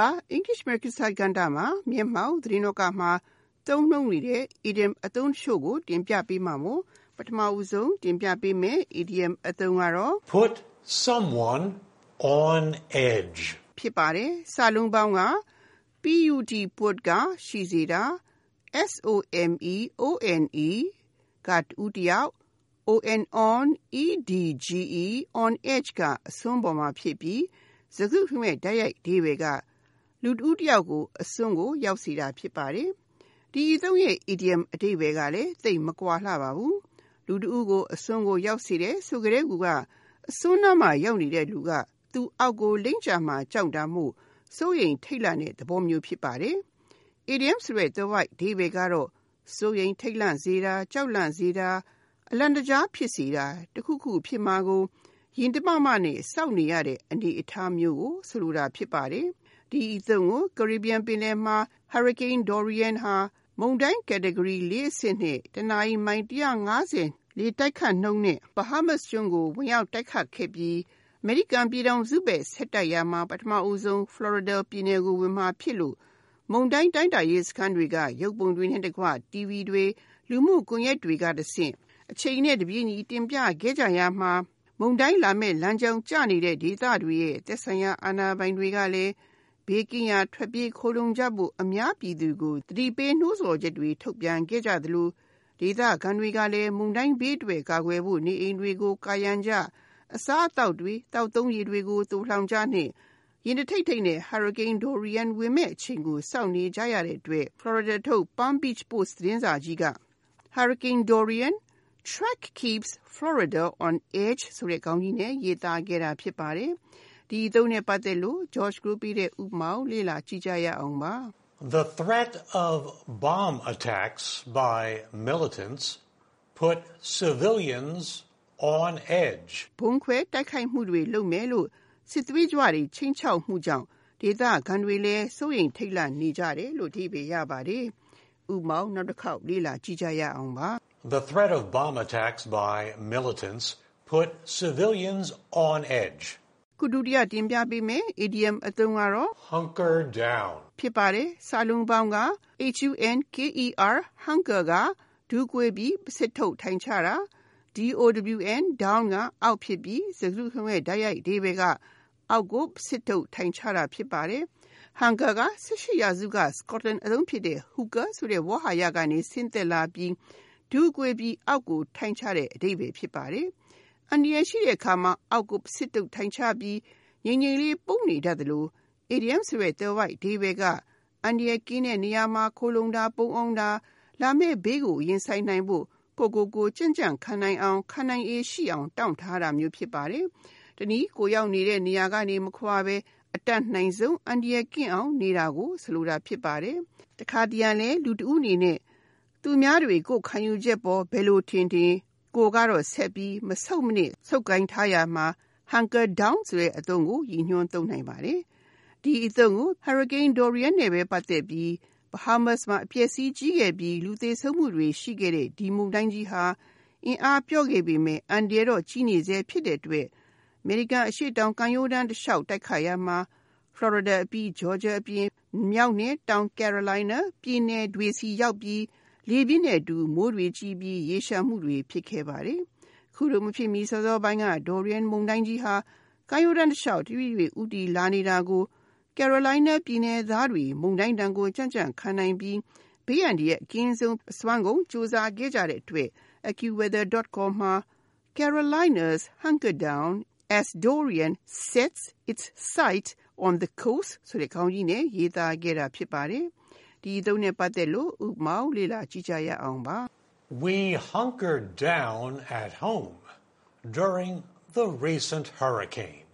ပါ English American Side ကဏ္ဍမှာမျက်မှောက်သတင်းတော့ကမှာသုံးနှုံနေတဲ့ idiom အသုံးချို့ကို တင်ပြပေးမှာမို့ပထမဦးဆုံးတင်ပြပေးမယ် idiom အသုံးကတော့ Put someone on edge. ဖြစ်ပါတယ်စာလုံးပေါင်းက PUT put ကရှိစေတာ SOME ONE ကတူတယောက် on on edge on edge ကအစွန်းပေါ်မှာဖြစ်ပြီးစကားခုမဲ့ဓာတ်ရိုက်ဒီဝေက လူတူတယောက်ကိုအစွန်းကို ရောက်စေတာဖြစ်ပါတယ်ဒီအသုံးရဲ့ idiom အတိတ်ပဲကလည်းသိမကွာလှပါဘူးလူတူကိုအစွန်းကိုရောက်စေတယ်ဆိုကြတဲ့ကူကအစွန်းနားမှာရောက်နေတဲ့လူကသူအောက်ကိုလိမ့်ချမှာကြောက်တာမှုစိုးရိမ်ထိတ်လန့်တဲ့သဘောမျိုးဖြစ်ပါတယ် idiom ဆိုတဲ့ the white ဒီဝေကတော့စိုးရိမ်ထိတ်လန့်စေတာကြောက်လန့်စေတာအလံတကြားဖြစ်စေတာတခုခုဖြစ်မှာကိုရင်တမမနဲ့စောင့်နေရတဲ့အနေအထားမျိုးကိုဆိုလိုတာဖြစ်ပါတယ်။ ဒီအသုံးကို Caribbean ပင်လယ်မှာ Hurricane Dorian ဟာမုန်တိုင်း category ၄အဆင့်နဲ့တနအီမိုင်150လေတိုက်ခတ်နှုန်းနဲ့ Bahamas ကျွန်းကိုဝင်ရောက်တိုက်ခတ်ခဲ့ပြီးအမေရိကန်ပြည်ထောင်စုပဲဆက်တိုက်ရမှာပထမဦးဆုံး Florida ပြည်နယ်ကိုဝင်မှာဖြစ်လို့မုန်တိုင်းတိုင်းတာရေးစခန်းတွေကရုပ်ပုံတွေနဲ့တကွ TV တွေလူမှုကွန်ရက်တွေကတဆင့်အချိန်နဲ့တပြေးညီတင်ပြခဲ့ကြရမှာမုန်တိုင်းလာမဲ့လမ်းကြောင်းကျနေတဲ့ဒေသတွေရဲ့သက်ဆိုင်ရာအာဏာပိုင်တွေကလည်း ဘေးကင်းရာထွက်ပြေးခိုလုံကြဖို့အများပြည်သူကိုတတိပေးနှိုးဆော်ချက်တွေထုတ်ပြန်ခဲ့ကြသလိုဒေသခံတွေကလည်းမုန်တိုင်းဘေးတွေကာကွယ်ဖို့နေအိမ်တွေကိုကာယံကြအစားအသောက်တွေတောက်သုံးရည်တွေကိုတူလှောင်ကြနှင့်ရင်တထိတ်ထိတ်နဲ့ Hurricane Dorian ဝင်မဲ့အချိန်ကိုစောင့်နေကြရတဲ့အတွက် Florida ထုတ် Palm Beach Post သတင်းစာကြီးက Hurricane Dorian Track keeps Florida on edge ဆိုတဲ့ခေါင်းကြီးနဲ့ရေးသားခဲ့တာဖြစ်ပါတယ်။ ဒီအသုံးနဲ့ပတ်သက်လို့ George Group ရဲ့ဥပမာကိုလေ့လာကြည့်ကြရအောင်ပါ။ The threat of bomb attacks by militants put civilians on edge. ဘုံခွဲတိုက်ခိုက်မှုတွေလုပ်မယ်လို့စစ်သွေးကြွတွေချင်းချောက်မှုကြောင့်ဒေသခံတွေလည်းစိုးရိမ်ထိတ်လန့်နေကြတယ်လို့ဒီပေရပါတယ်။ဥပမာနောက်တစ်ခေါက်လေ့လာကြည့်ကြရအောင်ပါ။ The threat of bomb attacks by militants put civilians on edge. ခုဒုတိယတင်ပြပေးမယ် idiom အသုံးကတော့ hunker down ဖြစ်ပါတယ်စာလုံးပေါင်းက h u n k e r hunker ကဒူးကွေးပြီးစစ်ထုတ်ထိုင်ချတာ d o w n down ကအောက်ဖြစ်ပြီးစကားစုခုံးရဲ့ဓာတ်ရိုက်ဒေးဘဲကအောက်ကိုစစ်ထုတ်ထိုင်ချတာဖြစ်ပါတယ် hunker က18ရာစုက Scotland အသုံးဖြစ်တဲ့ hooker ဆိုတဲ့ဝါဟာရကနေဆင်းသက်လာပြီးဒူးကွေးပြီးအောက်ကိုထိုင်ချတဲ့အဓိပ္ပာယ်ဖြစ်ပါတယ်။ အန္တရာယ်ရှိတဲ့အခါမှာအောက်ကိုစစ်တုပ်ထိုင်ချပြီးငြိမ်ငြိမ်လေးပုန်းနေတတ်တယ်လို့ idiom ဆိုတဲ့ the white ဒီဘဲကအန္တရာယ်ကင်းတဲ့နေရာမှာခိုလုံတာပုံအောင်တာလာမဲ့ဘေးကိုရင်ဆိုင်နိုင်ဖို့ကိုကိုကိုကြံ့ကြံ့ခံနိုင်အောင်ခံနိုင်အေးရှိအောင်တောင့်ထားတာမျိုးဖြစ်ပါတယ်။တနည်းကိုရောက်နေတဲ့နေရာကနေမခွာပဲအတတ်နိုင်ဆုံးအန္တရာယ်ကင်းအောင်နေတာကိုဆိုလိုတာဖြစ်ပါတယ်။တခါတရံလဲလူတဦးအနေနဲ့သူများတွေကိုခံယူချက်ပေါ်ဘယ်လိုထင်ထင် ကိုကတော့ဆက်ပြီးမဆုတ်မနစ်ဆုတ်ကိုင်းထားရမှာ hunker down ဆိုတဲ့အသုံးကိုရည်ညွှန်းသုံးနိုင်ပါတယ်။ဒီအသုံးကို Hurricane Dorian နဲ့ပဲပတ်သက်ပြီး Bahamas မှာအပျက်စီးကြီးခဲ့ပြီးလူသေဆုံးမှုတွေရှိခဲ့တဲ့ဒီမုန်တိုင်းကြီးဟာအင်အားပြော့ခဲ့ပေမဲ့အန်ဒီရော့ကြီးနေစေဖြစ်တဲ့အတွက်အမေရိကန်အရှေ့တောင်ကမ်းရိုးတန်းတစ်လျှောက်တိုက်ခတ်ရမှာ Florida အပြီး Georgia အပြင်မြောက်နဲ့တောင် Carolina ပြည်နယ်တွေစီရောက်ပြီး လေပြင်းနဲ့အတူမိုးတွေကြီးပြီးရေရှမ်းမှုတွေဖြစ်ခဲ့ပါတယ်။ခုလိုမဖြစ်မီစောစောပိုင်းက Dorian မုန်တိုင်းကြီးဟာကမ်းရိုးတန်းတစ်လျှောက်တရွေ့ရွေ့ဥတီလာနေတာကို Carolina ပြည်နယ်သားတွေမုန်တိုင်းတန်ကိုကြံ့ကြံ့ခံနိုင်ပြီးဘေးရန်ဒီရဲ့အကင်းဆုံးအစွမ်းကုန်စူးစမ်းခဲ့ကြတဲ့အတွက် AccuWeather.com မှာ Carolinas hunker down as Dorian sets its sight on the coast ဆိုတဲ့ခေါင်းကြီးနဲ့ရေးသားခဲ့တာဖြစ်ပါတယ်။ We hunkered down at home during the recent hurricane.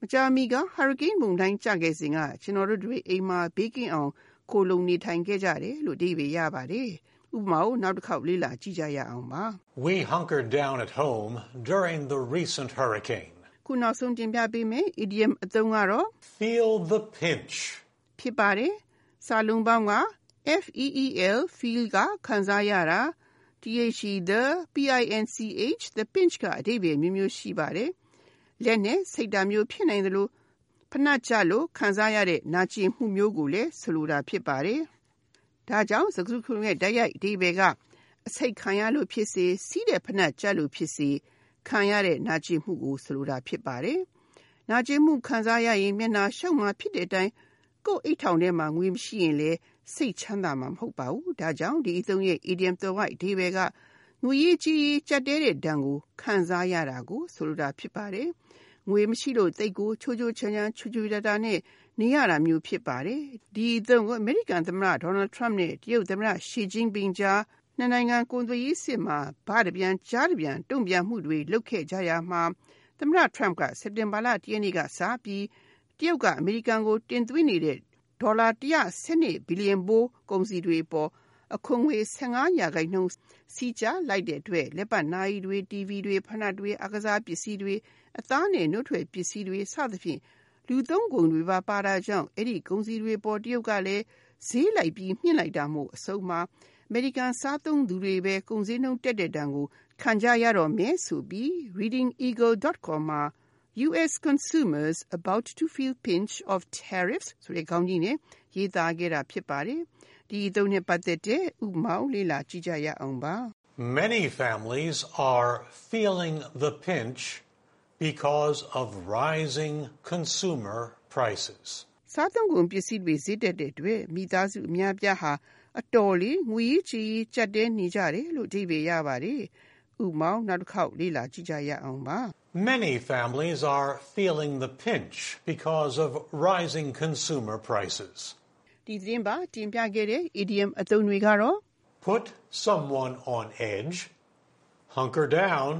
မကြာမီက hurricane မုန်တိုင်းကျခဲ့စဉ်ကကျွန်တော်တို့တွေအိမ်မှာဘေးကင်းအောင်ခိုလုံနေထိုင်ခဲ့ကြတယ်လို့ဒီပေရပါတယ်။ဥပမာကိုနောက်တစ်ခေါက်လေ့လာကြည့်ကြရအောင်ပါ။ We hunkered down at home during the recent hurricane. ခုနောက်ဆုံးတင်ပြပေးမယ် idiom အသုံးကတော့ feel the pinch ဖြစ်ပါတယ် စာလုံးပေါင်းက feel feel ကခံစားရတာ the pinch the pinch ကအဓိပ္ပာယ်မျိုးမျိုးရှိပါတယ်လက်နဲ့စိတ်ဓာမျိုးဖြစ်နိုင်သလိုနတ်ကြလို့ခံစားရတဲ့နာကျင်မှုမျိုးကိုလည်းဆိုလိုတာဖြစ်ပါတယ်။ဒါကြောင့်စကားစုရဲ့တိုက်ရိုက်အဓိပ္ပာယ်ကအစိတ်ခံရလို့ဖြစ်စေစီးတဲ့ဖနတ်ကြလို့ဖြစ်စေခံရတဲ့နာကျင်မှုကိုဆိုလိုတာဖြစ်ပါတယ်။နာကျင်မှုခံစားရရင်မျက်နှာရှုပ်မှဖြစ်တဲ့အတိုင်း ကိုယ်အိတ်ထောင်ထဲမှာငွေမရှိရင်လည်းစိတ်ချမ်းသာမှာမဟုတ်ပါဘူး။ဒါကြောင့်ဒီအသုံးရဲ့ idiom တော်ဝိုက်အဓိပ္ပာယ်ကငွေရေးကြီးကြက်တဲတဲ့ဒဏ်ကိုခံစားရတာကိုဆိုလိုတာဖြစ်ပါတယ်။ငွေမရှိလို့တိတ်ကိုချိုးချိုးချမ်းချမ်းချူချူတတာနဲ့နေရတာမျိုးဖြစ်ပါတယ်။ဒီအသုံးကိုအမေရိကန်သမ္မတဒေါ်နယ်ထရမ့်နဲ့တရုတ်သမ္မတရှီကျင်းပင်ကြားနှစ်နိုင်ငံကုန်သွယ်ရေးစစ်မှာဘာတပြန်ကြားတပြန်တုံ့ပြန်မှုတွေလုပ်ခဲ့ကြရမှာသမ္မတထရမ့်ကစက်တင်ဘာလ၁ရက်နေ့ကစပြီး တရုတ်ကအမေရိကန်ကို တင်သွင်းနေတဲ့ ဒေါ်လာ112ဘီလီယံဘိုး ကုန်စည်တွေပေါ် အခွန်ငွေ15ရာခိုင်နှုန်းစီးကြလိုက်တဲ့အတွက်လက်ပတ်နာရီတွေ TV တွေဖနတ်တွေအကစားပစ္စည်းတွေ အသားနဲ့နှုတ်ထွက်ပစ္စည်းတွေ စသဖြင့် လူသုံးကုန်တွေပါ ပါတာကြောင့် အဲ့ဒီကုန်စည်တွေပေါ် တရုတ်ကလည်း ဈေးလိုက်ပြီး မြင့်လိုက်တာမို့ အဆုံးမှာ အမေရိကန် စားသုံးသူတွေပဲ ကုန်စည်နှုန်းတက်တဲ့တန်ကို ခံကြရတော့မယ်ဆိုပြီး readingeagle.com မှာ US consumers about to feel pinch of tariffs ဆိုတဲ့ခေါင်းကြီးနဲ့ရေးသားခဲ့တာဖြစ်ပါတယ်။ဒီအသုံးနဲ့ပတ်သက်တဲ့ဥပမာကိုလေ့လာကြည့်ကြရအောင်ပါ။ Many families are feeling the pinch because of rising consumer prices. စားသုံးကုန်ပစ္စည်းတွေဈေးတက်တဲ့အတွက်မိသားစုအများပြားဟာအတော်လေးငွေကြီးကြီးကြက်တဲနေကြတယ်လို့အဓိပ္ပာယ်ရပါတယ်။ဥပမာနောက်တစ်ခေါက်လေ့လာကြည့်ကြရအောင်ပါ။ Many families are feeling the pinch because of rising consumer prices. ဒီသတင်းပါတင်ပြခဲ့တဲ့ idiom အသုံးတွေကတော့ put someone on edge, hunker down,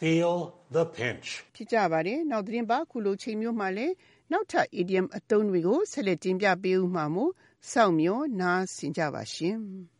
feel the pinch ဖြစ်ကြပါတယ်။နောက်သတင်းပါခုလိုချိန်မျိုးမှာလည်းနောက်ထပ် idiom အသုံးတွေကိုဆက်လက်တင်ပြပေးဦးမှာမို့စောင့်မျှော်နားဆင်ကြပါရှင်။